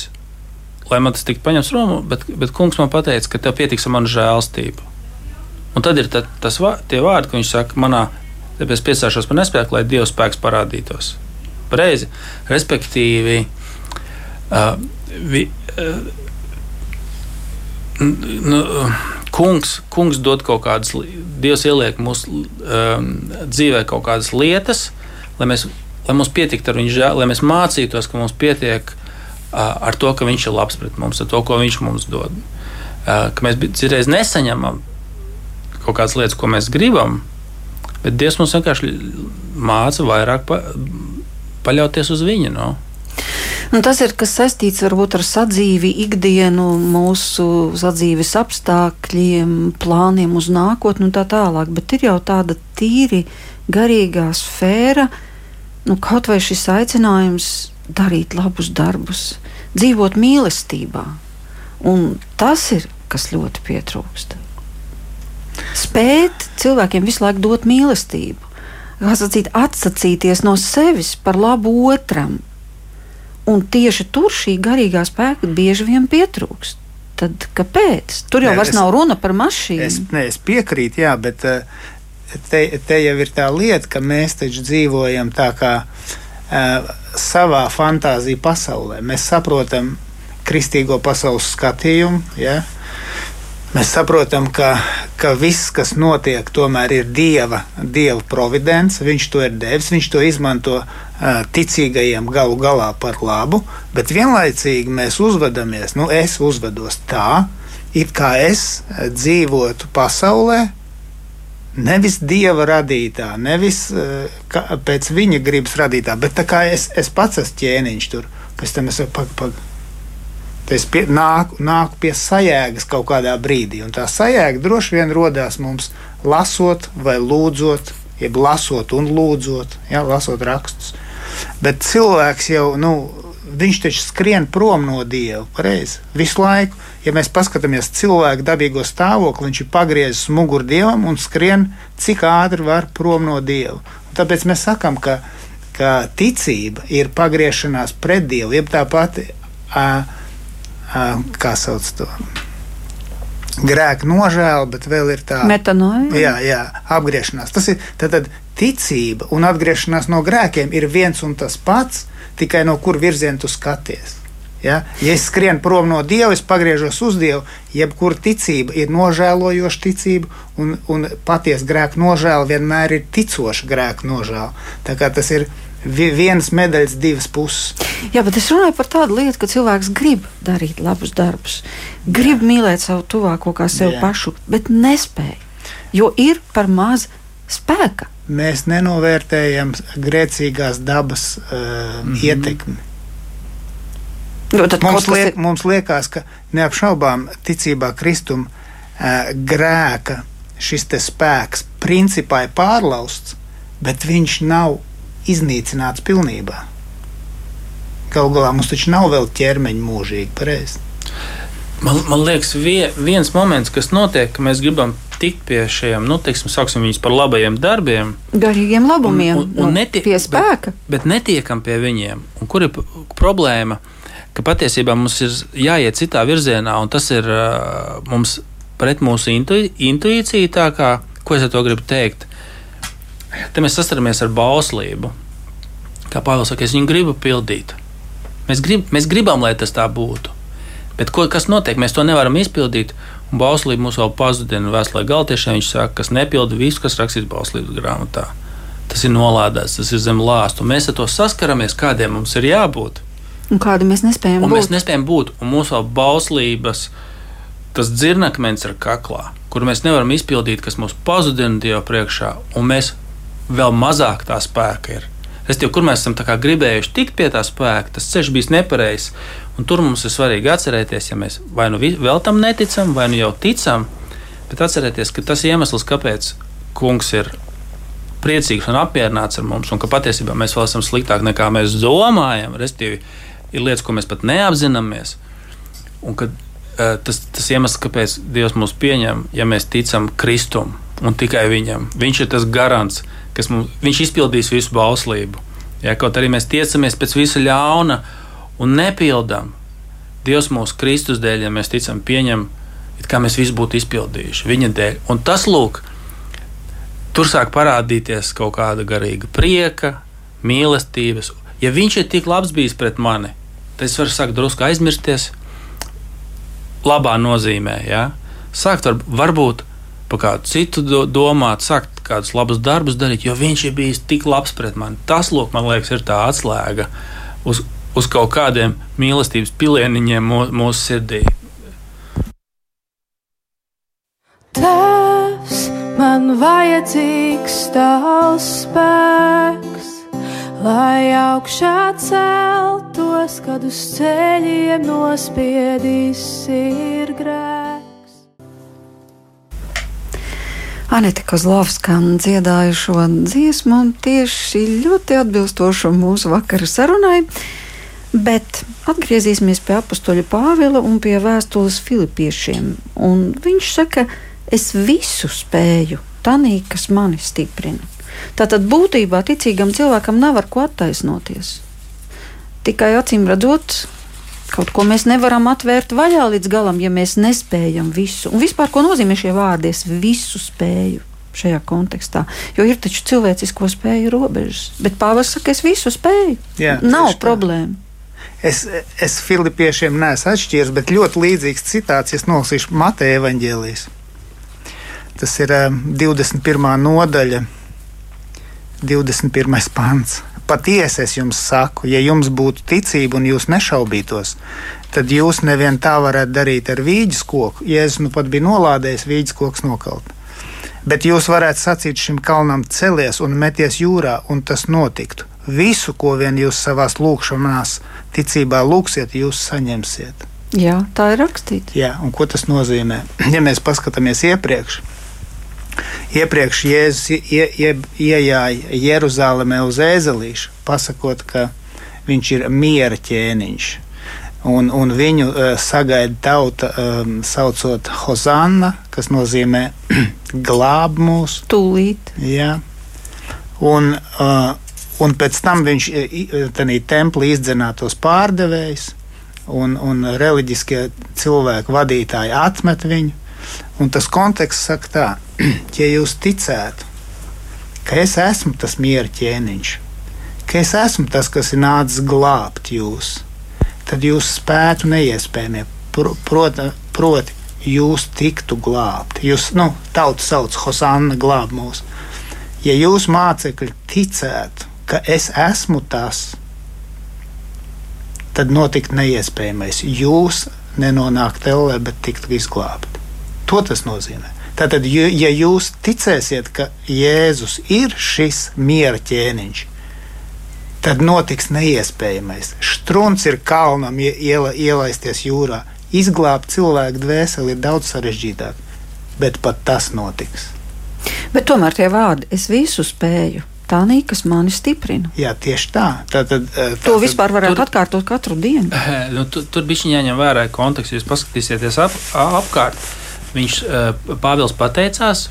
Speaker 4: lai man tas tiktu paņemts prom, bet, bet kungs man teica, ka tev pietiks ar manu žēlstību. Un tad ir tā, tas tie vārdi, ko viņš saka, manā, tāpēc piesāšos par nespēku, lai Dieva spēks parādītos. Pareizi. Respektīvi, uh, vi, uh, nu, kungs, kungs dod kaut kādas, Dievs ieliek mūsu um, dzīvē kaut kādas lietas, lai mēs lai mums pietiktu ar viņu žēl, lai mēs mācītos, ka mums pietiek uh, ar to, ka viņš ir labs pret mums, ar to, ko viņš mums dod. Uh, ka mēs citreiz nesaņemam kaut kādas lietas, ko mēs gribam, bet Dievs mums vienkārši māca vairāk pa, paļauties uz viņu. No?
Speaker 2: Nu, tas ir kas saistīts varbūt ar sadzīvi, ikdienu, mūsu sadzīves apstākļiem, plāniem uz nākotni un tā tālāk. Bet ir jau tāda tīri garīgā sfēra, nu, kaut vai šis aicinājums darīt labus darbus, dzīvot mīlestībā. Un tas ir kas ļoti pietrūkst. Spēt cilvēkiem visu laiku dot mīlestību, sacīt, atsacīties no sevis par labu otram. Un tieši tur šī garīgā spēka bieži vien pietrūkst. Tad kāpēc? Tur jau nē, vairs es, nav runa par mašīnu.
Speaker 3: Es, nē, es piekrītu, jā, bet uh, te, te jau ir tā lieta, ka mēs taču dzīvojam tā kā uh, savā fantāzija pasaulē. Mēs saprotam kristīgo pasaules skatījumu. Ja? Mēs saprotam, ka, ka viss, kas notiek, tomēr ir Dieva, dieva providence. Viņš to ir devis, viņš to izmanto ticīgajiem galu galā par labu, bet vienlaicīgi mēs uzvedamies, nu, es uzvedos tā, it kā es dzīvotu pasaulē, nevis dieva radītā, nevis kā, pēc viņa gribas radītā, bet tā kā es, es pats esmu ķēniņš tur, pēc tam es pag, pag, es pie, nāku, nāku pie sajēgas kaut kādā brīdī, un tā sajēga droši vien rodās mums lasot vai lūdzot, jeb lasot un lūdzot, ja, lasot rakstus. Bet cilvēks jau, nu, viņš taču skrien prom no Dieva, pareizi, visu laiku ja mēs paskatāmies cilvēku dabīgo stāvokli, viņš ir pagriezis muguru dievam un skrien cik ātri var prom no dieva. Un tāpēc mēs sakām, ka, ka ticība ir pagriešanās pret dievu, jeb tā pati, a, kā sauc to. Grēka nožēla, bet vēl ir tā
Speaker 2: metanoja.
Speaker 3: Jā, jā, apgriešanās. Tas ir tad, tad ticība un atgriešanās no grēkiem ir viens un tas pats, tikai no kur virziena tu skaties. Ja? ja es skrienu prom no Dieva, es pagriežos uz Dievu. Jebkura ticība ir nožēlojoša ticība, un, un patiesa grēka nožēla vienmēr ir ticoša grēka nožēla. Tā kā tas ir vienas medaļas divas puses.
Speaker 2: Jā, bet es runāju par tādu lietu, ka cilvēks grib darīt labus darbus, grib Jā. mīlēt savu tuvāko kā sevi Jā. pašu, bet nespēj, jo ir par maz spēka.
Speaker 3: Mēs nenovērtējam grēcīgās dabas uh, mm -hmm. ietekmi.
Speaker 2: Jo,
Speaker 3: mums, liek, ir... mums liekas, ka neapšaubām ticībā Kristum uh, grēka šis spēks principā ir pārlausts, bet viņš nav iznīcināts pilnībā. Galu galā mums taču nav vēl ķermeņa mūžīgi pareizi.
Speaker 4: Man, man liekas, vie, viens moments, kas notiek, ka mēs gribam tikt pie šiem, nu, teiksim, sauksim viņus par labajiem darbiem,
Speaker 2: garīgiem labumiem, un, un, un netiek, pie spēka.
Speaker 4: Bet, bet netiekam pie viņiem. Un kur ir problēma? ka patiesībā mums ir jāiet citā virzienā, un tas ir uh, mums pret mūsu intu, intuīciju. Kā, ko es ar to gribu teikt? Te mēs sastaramies ar bauslību. Kā Pāvils saka, es viņu gribu pildīt. Mēs, grib, mēs gribam, lai tas tā būtu. Bet ko, kas notiek? Mēs to nevaram izpildīt. Un bauslība mums vēl pazudina vēstulē galtiešiem. Viņš saka, kas nepilda visu, kas rakstīts bauslības grāmatā. Tas ir nolādēts, tas ir zem lāstu. Mēs ar to saskaramies, kādiem mums ir jābūt.
Speaker 2: Un kāda mēs nespējam
Speaker 4: un būt? Mēs nespējam būt. Un mūsu bauslības, tas dzirnakmens ir kaklā, kur mēs nevaram izpildīt, kas mūs pazudina Dieva priekšā, un mēs vēl mazāk tā spēka ir. Restīvi, kur mēs esam gribējuši tikt pie tā spēka, tas ceļš bija nepareizs. Un tur mums ir svarīgi atcerēties, ja mēs vai nu vēl tam neticam, vai nu jau ticam, bet atcerēties, ka tas iemesls, kāpēc kungs ir priecīgs un apmierināts ar mums, un ka patiesībā mēs vēl esam sliktāk nekā mēs domājam, restīvi, ir lietas, ko mēs pat neapzināmies. Un kad, uh, tas, tas iemesls, kāpēc Dievs mūs pieņem, ja mēs ticam Kristum un tikai Viņam. Viņš ir tas garants, kas mums viņš izpildīs visu bauslību. Ja, kaut arī mēs tiecamies pēc visa ļauna un nepildām, Dievs mūsu Kristus dēļ, ja mēs ticam, pieņem, kā mēs visu būtu izpildījuši viņa dēļ. Un tas, lūk, tur sāk parādīties kaut kāda garīga prieka, mīlestības. Ja viņš ir tik labs bijis pret mani, tad es varu sākt drusku aizmirsties. Labā nozīmē, ja? sākt var, varbūt par kādu citu do, domāt, sākt kādus labus darbus darīt, jo viņš ir bijis tik labs pret mani. Tas, lūk, man liekas, ir tā atslēga uz, uz kaut kādiem mīlestības pilieniņiem mūsu sirdī.
Speaker 5: Tēvs, man vajadzīgs tavs spēks lai augšā celtos, kad uz ceļiem nospiedīs ir grēks.
Speaker 2: Anita Kozlovska dziedāja šo dziesmu, un tieši ļoti atbilstošu mūsu vakara sarunai. Bet atgriezīsimies pie apakstoļa Pāvila un pie vēstules Filipiešiem. Un viņš saka, es visu spēju, tanī, kas mani stiprina. Tātad būtībā ticīgam cilvēkam nav ar ko attaisnoties. Tikai acīm redzot, kaut ko mēs nevaram atvērt vaļā līdz galam, ja mēs nespējam visu. Un vispār, ko nozīmē šie vārdi, es visu spēju šajā kontekstā. Jo ir taču cilvēcisko spēju robežas. Bet Pāvils saka, es visu spēju. Jā, Nav problēma.
Speaker 3: Es, es Filipiešiem neesmu atšķīris, bet ļoti līdzīgs citāts, ja nolasīšu Mateja evaņģēlijas. Tas ir um, 21. nodaļa, 21. pants. Patiesi es jums saku, ja jums būtu ticība un jūs nešaubītos, tad jūs nevien tā varētu darīt ar vīģes koku. Jēzus nu pat bija nolādējis vīģes koks nokalt. Bet jūs varētu sacīt šim kalnam celies un meties jūrā, un tas notiktu. Visu, ko vien jūs savās lūkšanās, ticībā lūksiet, jūs saņemsiet.
Speaker 2: Jā, tā ir rakstīts.
Speaker 3: Jā, un ko tas nozīmē? *clears throat* Ja mēs paskatāmies iepriekš, Iepriekš Jēzus ie, ie, iejāja Jeruzalemē uz ēzelīšu, pasakot, ka viņš ir miera ķēniņš. Un, un viņu uh, sagaida tauta, um, saucot Hozanna, kas nozīmē *clears throat* glāb mūs.
Speaker 2: Tūlīt.
Speaker 3: Jā. Un, uh, un pēc tam viņš tādā templī izdzinātos pārdevējs, un, un reliģiskie cilvēku vadītāji atmet viņu. Un tas konteksts saka tā, *clears throat* ja jūs ticētu, ka es esmu tas miera ķēniņš, ka es esmu tas, kas ir nācis glābt jūs, tad jūs spētu neiespējamie. Pro, proti, proti, jūs tiktu glābti. Jūs, nu, tauta sauc Hosanna glāb mūs. Ja jūs mācekļi ticētu, ka es esmu tas, tad notikt neiespējamais. Jūs nenonākt ellē, bet tiktu izglābti. To tas nozīmē. Tātad, ja jūs ticēsiet, ka Jēzus ir šis miera ķēniņš, tad notiks neiespējamais. Strunts ir kalnam iela, ielaisties jūrā. Izglābt cilvēku dvēseli ir daudz sarežģītāk, bet pat tas notiks.
Speaker 2: Bet tomēr tie vārdi es visu spēju tā nī, kas mani stiprina.
Speaker 3: Jā, tieši tā. tā, tad, tā
Speaker 2: to vispār varētu tur, atkārtot katru dienu. *laughs*
Speaker 4: Nu, tur tur bija jāņem vērā konteksts. Jūs paskatīsieties ap, apkārt. Viņš Pāvils pateicās,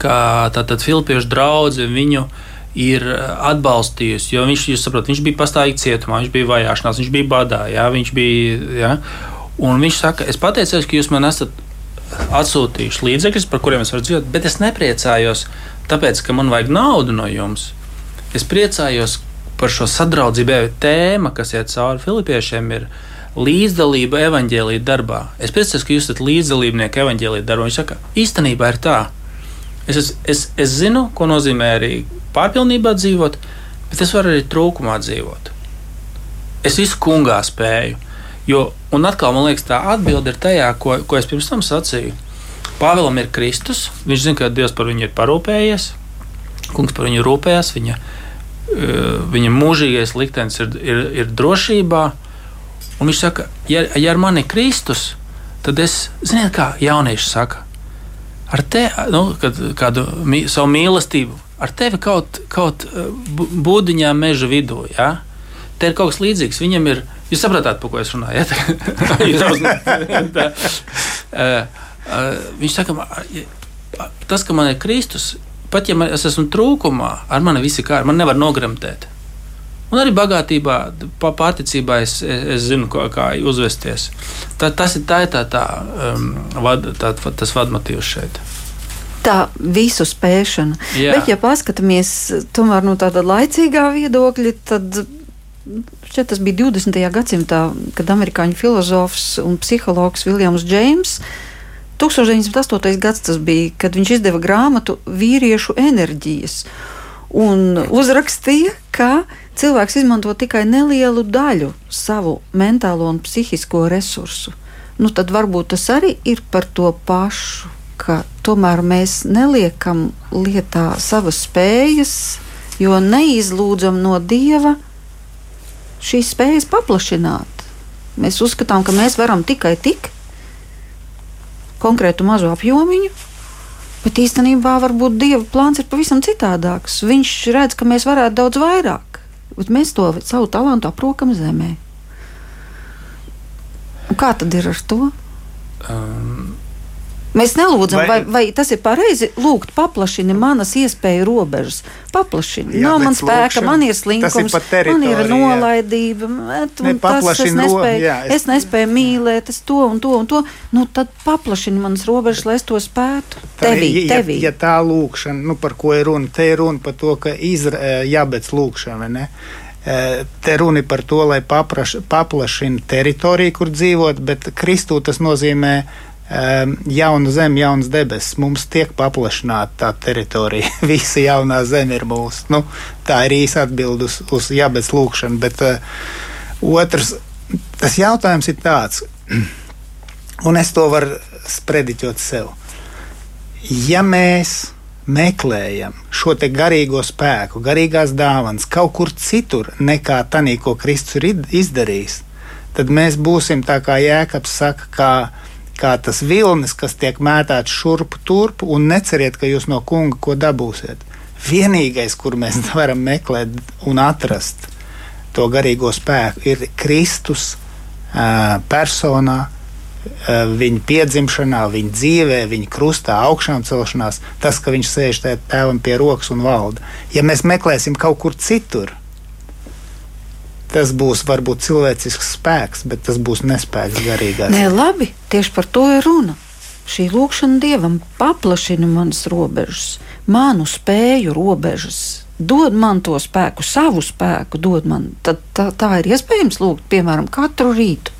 Speaker 4: ka tātad Filipiešu draugi viņu ir atbalstījusi. Jo viņš, saprot, viņš bija pastāvīgi cietumā, viņš bija vajāšanās, viņš bija badā. Jā, viņš bija, jā. Un viņš saka, es pateicos, ka jūs man esat atsūtījuši līdzekļus, par kuriem es varu dzīvot, bet es nepriecājos tāpēc, ka man vajag naudu no jums. Es priecājos par šo sadraudzību. Tēma, kas iet cauri Filipiešiem, ir līdzdalība evaņģēlīja darbā. Es priecājos, ka jūs esat līdzdalībnieki evaņģēlīja darbā. Viņš saka, īstenībā ir tā. Es, es, es, es zinu, ko nozīmē arī pārpilnībā dzīvot, bet es varu arī trūkumā dzīvot. Es visu kungā spēju. Jo, un atkal man liekas, tā atbilde ir tajā, ko, ko es pirms tam sacīju. Pāvēlam ir Kristus. Viņš zina, ka Dievs par viņu ir parūpējies. Kungs par viņu rūpējas. Viņa, eh, viņa mūžīgais liktenis ir, ir, ir drošībā. Un viņš saka, ja, ja ar mani Kristus, tad es, ziniet, kā jaunieši saka, ar te, nu, kad, kādu mī, savu mīlestību, ar tevi kaut, kaut eh, būdiņā meža vidū. Ja? Te ir kaut kas līdzīgs. Viņam ir, jūs saprotat, par ko es runāju. Ja? *laughs* *laughs* Viņš saka, tas, ka man ir Kristus, pat ja man, es esmu trūkumā, ar mani ir kārtībā, man nevar nogremtēt. Un arī bagātībā, pārticībā es, es zinu, kā, kā uzvesties. Tā, tas ir tā, tā, tā, um, vad, tā, tas vadmotīvs šeit.
Speaker 2: Tā visu spēšana. Jā. Bet, ja paskatāmies tomēr no tāda laicīgā viedokļa, tad šķiet, tas bija 20. gadsimtā, kad amerikāņu filozofs un psihologs Viljams Džeims 1908. gads tas bija, kad viņš izdeva grāmatu Vīriešu enerģijas un uzrakstīja, ka cilvēks izmanto tikai nelielu daļu savu mentālo un psihisko resursu. Nu, tad varbūt tas arī ir par to pašu, ka tomēr mēs neliekam lietā savas spējas, jo neizlūdzam no dieva šīs spējas paplašināt. Mēs uzskatām, ka mēs varam tikai tik, konkrētu mazu apjomiņu. Bet īstenībā varbūt Dieva plāns ir pavisam citādāks. Viņš redz, ka mēs varētu daudz vairāk, bet mēs to savu talantu aprokam zemē. Un kā tad ir ar to? Um, Mēs nelūdzam, vai, vai, vai tas ir pareizi lūgt, paplašini manas iespēju robežas. Paplašini. Nav man spēka, man ir slinkums, ir man ir nolaidība. Bet, ne, tas, es, nespēju, jā, es... es nespēju mīlēt, es to un to un to. Nu, tad paplašini manas robežas, lai es to spētu. Tevī,
Speaker 3: ja, tevī. Ja, ja tā lūkšana, nu, par ko ir runa, te ir runa par to, ka izra, eh, jābec lūkšana, ne? Eh, te runa par to, lai papraš, paplašina teritoriju, kur dzīvot, bet Kristū tas nozīmē jauna zeme, jaunas debesis. Mums tiek paplašināta tā teritorija. *laughs* Visa jaunā zeme ir mūsu. Nu, tā ir īsa atbilde uz, uz jābeidz lūkšanu. Bet uh, otrs, tas jautājums ir tāds, *clears throat* un es to varu sprediķot sev. Ja mēs meklējam šo garīgo spēku, garīgās dāvanas kaut kur citur nekā tanī, ko Kristus ir izdarījis, tad mēs būsim tā kā Jēkabs saka, kā kā tas vilnis, kas tiek mētāts šurp turp, un neceriet, ka jūs no kunga ko dabūsiet. Vienīgais, kur mēs *laughs* varam meklēt un atrast to garīgo spēku, ir Kristus personā, viņa piedzimšanā, viņa dzīvē, viņa krustā, augšām celšanās, tas, ka viņš sēž tēvam pie rokas un valda. Ja mēs meklēsim kaut kur citur, tas būs varbūt cilvēcisks spēks, bet tas būs nespēks garīgā.
Speaker 2: Nē, labi, tieši par to ir runa. Šī lūkšana dievam paplašina manas robežas, manu spēju robežas. dod man to spēku, savu spēku, dod man, tad tā, tā ir iespējams lūgt, piemēram, katru rītu.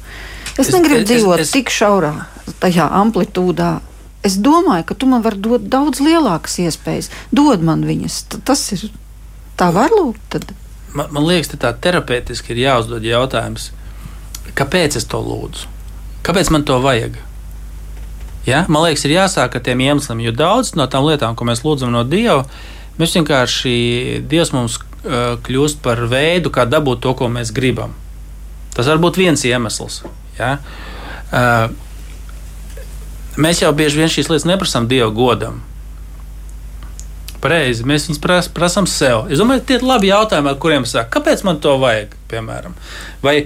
Speaker 2: Es, es negribu es, dzīvot es, es... tik šaurā, tajā amplitūdā. Es domāju, ka tu man vari dot daudz lielākas iespējas. Dod man viņas. T tas ir tā, var lūgt. Tad.
Speaker 4: Man, man liekas, tā terapeitiski ir jāuzdod jautājums, kāpēc es to lūdzu? Kāpēc man to vajag? Ja? Man liekas, ir jāsāk ar tiem iemesliem, jo daudz no tām lietām, ko mēs lūdzam no Dieva, mēs vienkārši Dievs mums uh, kļūst par veidu, kā dabūt to, ko mēs gribam. Tas var būt viens iemesls. Ja? Uh, mēs jau bieži vien šīs lietas neprasām Dieva godam. Pareizi, mēs viņus pras, prasām sev. Es domāju, tie ir labi jautājumi, ar kuriem sāk. Kāpēc man to vajag? Piemēram? Vai,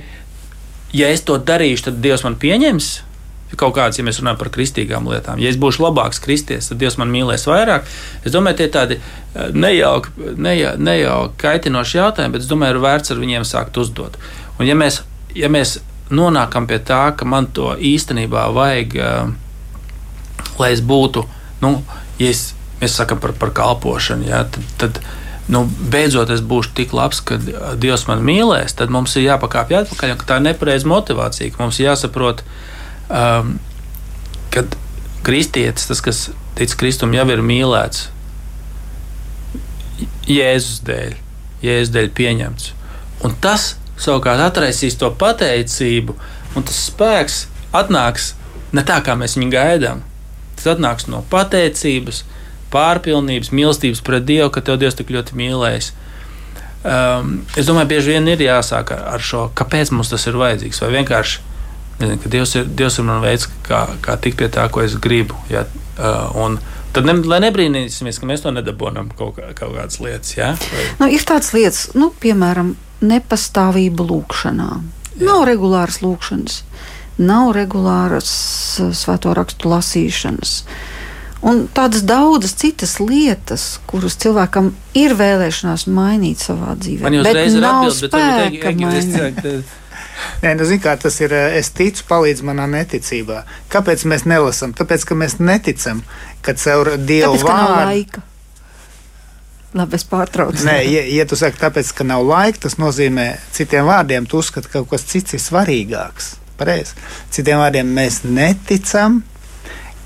Speaker 4: ja es to darīšu, tad Dievs man pieņems? kaut kādas, ja mēs runājam par kristīgām lietām. Ja es būšu labāks kristietis, tad Dievs man mīlēs vairāk. Es domāju, tie ir tādi eh, nejauki, neja, nejauki kaitinoši jautājumi, bet es domāju, ir vērts ar viņiem sākt uzdot. Un ja mēs, ja mēs nonākam pie tā, ka man to īstenībā vajag, eh, lai es būtu, nu, ja es, mēs sakam par, par kalpošanu, ja, tad, tad nu, beidzot es būšu tik labs, ka Dievs man mīlēs, tad mums ir jāpakāpj atpakaļ, ka tā ir nepareiza motivācija, ka mums jāsaprot, ka um, kad kristietis, tas, kas tic Kristum, jau ir mīlēts Jēzus dēļ, Jēzus dēļ pieņemts. Un tas savukārt atraisīs to pateicību, un tas spēks atnāks ne tā, kā mēs viņu gaidām. Tas atnāks no pateicības, pārpilnības, mīlestības pret Dievu, ka tev Dievs tik ļoti mīlējis. Um, es domāju, bieži vien ir jāsāk ar šo, kāpēc mums tas ir vajadzīgs. Vai vienkārši Nezinu, Dievs ir, Dievs ir man veids, kā, kā tikt pie tā, ko es gribu. Ja? Uh, Tad, ne, lai nebrīnīsimies, ka mēs to nedabūjam kaut, kā, kaut kādas lietas. Ja? Vai...
Speaker 2: Nu, ir tādas lietas, nu, piemēram, nepastāvība lūkšanā. Jā. Nav regulāras lūkšanas, nav regulāras uh, svēto rakstu lasīšanas. Un tādas daudzas citas lietas, kuras cilvēkam ir vēlēšanās mainīt savā dzīvē.
Speaker 4: Man jau uzreiz ir atbilde, bet viņi teikt, *laughs*
Speaker 3: Nē, nu, zin, kā, tas ir. Eh, es ticu, palīdz manā neticībā. Kāpēc mēs nelasām? Tāpēc, ka mēs neticam, ka caur Dievu
Speaker 2: tāpēc, vārdu. Labi, es pārtraucu.
Speaker 3: Nē, ja, ja tu saki, tāpēc, ka nav laika, tas nozīmē, citiem vārdiem, tu uzskati, ka kaut kas cits ir svarīgāks. Pareiz. Citiem vārdiem, mēs neticam,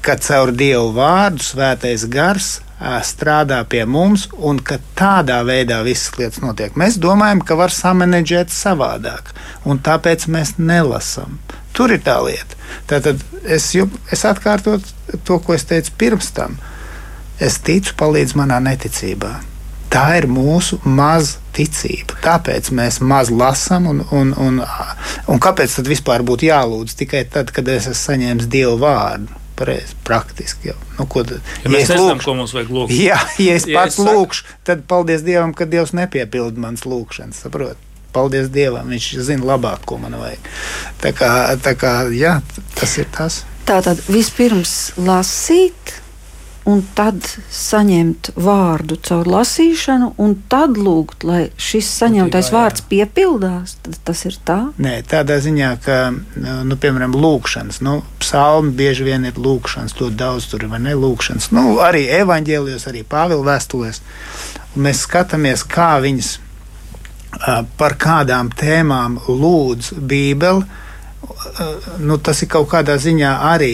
Speaker 3: ka caur Dievu vārdu svētais gars strādā pie mums un ka tādā veidā visas lietas notiek. Mēs domājam, ka var samanģēt savādāk, un tāpēc mēs nelasām. Tur ir tā lieta. Tātad es, es atkārtotu to, ko es teicu pirms tam. Es ticu, palīdz manā neticībā. Tā ir mūsu maza ticība. Tāpēc mēs maz lasām, un, un, un, un kāpēc tad vispār būtu jālūdz tikai tad, kad es esmu saņēmis Dievu vārdu? Pareizi, praktiski. Jau. Nu, ko,
Speaker 4: ja ja mēs nezinām, ko mums vajag lūgt.
Speaker 3: Jā, ja es ja pats es lūkšu, tad paldies Dievam, ka Dievs nepiepilda manas lūgšanas. Saprot? Paldies Dievam, Viņš zina labāk, ko man vajag. Tā kā, tā kā jā, tas ir tas.
Speaker 2: Tātad vispirms lasīt, un tad saņemt vārdu caur lasīšanu, un tad lūgt, lai šis saņemtais vārds piepildās. Tas ir tā?
Speaker 3: Nē, tādā ziņā, ka, nu, piemēram, lūkšanas, nu, psalmi bieži vien ir lūkšanas, ļoti daudz tur ir vai ne lūkšanas. Nu, arī evaņģēlijos, arī Pāvila vēstulēs. Mēs skatāmies, kā viņas par kādām tēmām lūdz Bībeli. Nu, tas ir kaut kādā ziņā arī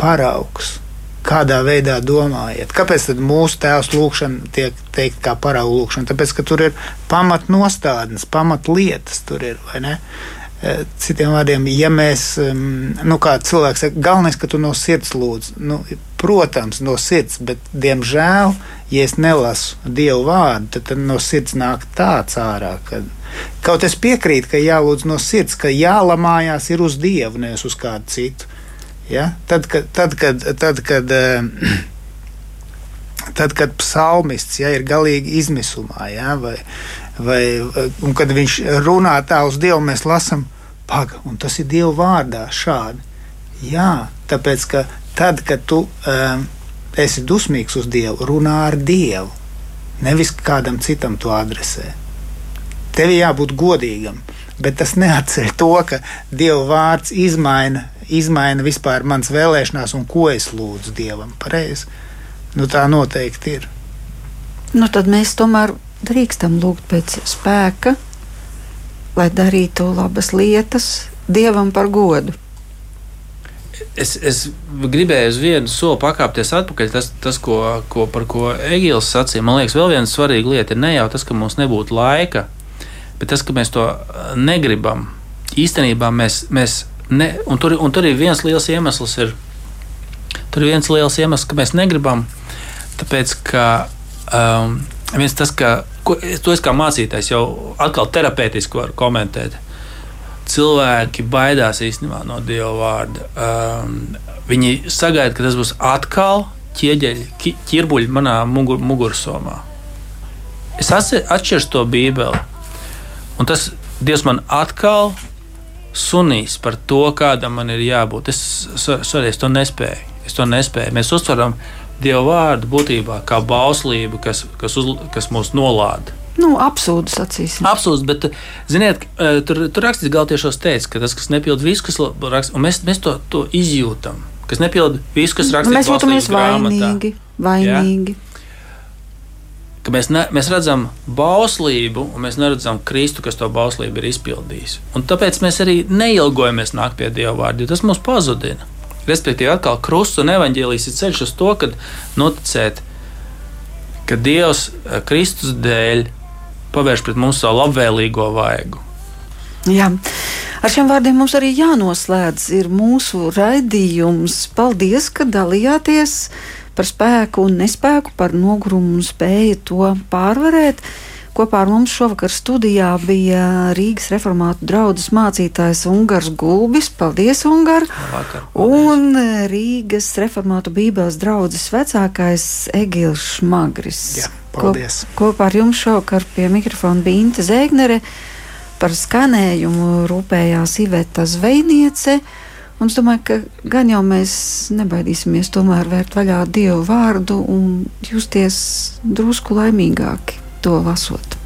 Speaker 3: paraugs. Kādā veidā domājat? Kāpēc mūsu tēvs lūkšana tiek teikt kā paraugu lūkšana? Tāpēc, ka tur ir pamatnostādnes, pamatlietas tur ir, vai ne? E, citiem vārdiem, ja mēs, nu, kā cilvēks saka, galvenais, ka tu no sirds lūdz. Nu, protams, no sirds, bet, diemžēl, ja es nelasu Dievu vārdu, tad, tad no sirds nāk tāds ārā, ka kaut es piekrītu, ka jālūdz no sirds, ka jālamājās ir uz Dievu, nevis uz kādu citu. Ja? Tad, kad, tad, kad, tad, kad, eh, *clears throat* tad, kad psalmists ja, ir galīgi izmisumā, ja, vai, vai kad viņš runā tā uz Dievu, mēs lasām, paga, un tas ir Dieva vārdā šādi. Jā, tāpēc, ka tad, kad tu um, esi dusmīgs uz Dievu, runā ar Dievu, nevis kādam citam to adresē. Tev jābūt godīgam, bet tas neatceļ to, ka Dieva vārds izmaina izmaina vispār manas vēlēšanās un ko es lūdzu Dievam. Pareizi. Nu, tā noteikti ir.
Speaker 2: Nu, tad mēs tomēr drīkstam lūgt pēc spēka, lai darītu labas lietas Dievam par godu.
Speaker 4: Es, es gribēju uz vienu soli pakāpties atpakaļ. Tas, tas ko, ko, par ko Egīls sacīja, man liekas, vēl viena svarīga lieta ir ne jau tas, ka mums nebūtu laika, bet tas, ka mēs to negribam. Īstenībā mēs, mēs ne, un, tur, un tur ir viens liels iemesls, ir, tur ir viens liels iemesls, ka mēs negribam, tāpēc ka um, viens tas, ka ko, to es kā mācītājs jau atkal terapeitiski varu komentēt. Cilvēki baidās īstenībā no Dieva vārda. Um, viņi sagaida, ka tas būs atkal ķieģeļi, ķirbuļi manā mugur, mugursomā. Es atšķiru to Bībeli, un tas Dievs man atkal sunīs par to, kādam man ir jābūt. Es, sorry, es to nespēju. Es to nespēju. Mēs uztveram Dieva vārdu būtībā kā bauslību, kas, kas, uz, kas mūs nolāda.
Speaker 2: Nu, absurds, sacīsim.
Speaker 4: Absurds, bet, ziniet, e, tur, tur rakstīts galtiešos teica, ka tas, kas nepilda visu, kas rakstīts, un mēs, mēs to, to izjūtam, kas nepilda visu, kas rakstīts.
Speaker 2: Mēs jūtamies vainīgi, vainīgi. Ja?
Speaker 4: Ka mēs, ne, mēs redzam bauslību, un mēs neredzam Kristu, kas to bauslību ir izpildījis. Un tāpēc mēs arī neilgojamies nākt pie Dieva vārda, jo tas mūs pazudina. Respektīvi, atkal krusts un evaņģēlijas ir ceļš uz to, kad noticēt, ka Dievs eh, Kristus dēļ pavērš pret mums savu labvēlīgo vaigu.
Speaker 2: Jā. Ar šiem vārdiem mums arī jānoslēdz mūsu raidījums. Paldies, ka dalījāties par spēku un nespēku, par nogurumu un spēju to pārvarēt. Kopā ar mums šovakar studijā bija Rīgas reformātu draugs mācītājs Ungārs Gulbis. Paldies, Ungār! Un Rīgas reformātu bībeles draugs vecākais Egils Šmagris.
Speaker 3: Jā, paldies!
Speaker 2: Ko, kopā ar jums šovakar pie mikrofona bija Inte Zēgnere. Par skanējumu rūpējās Iveta Zvejniece. Un es domāju, ka gan jau mēs nebaidīsimies tomēr vērt vaļā Dievu vārdu un justies drusku laimīgāki to lasot.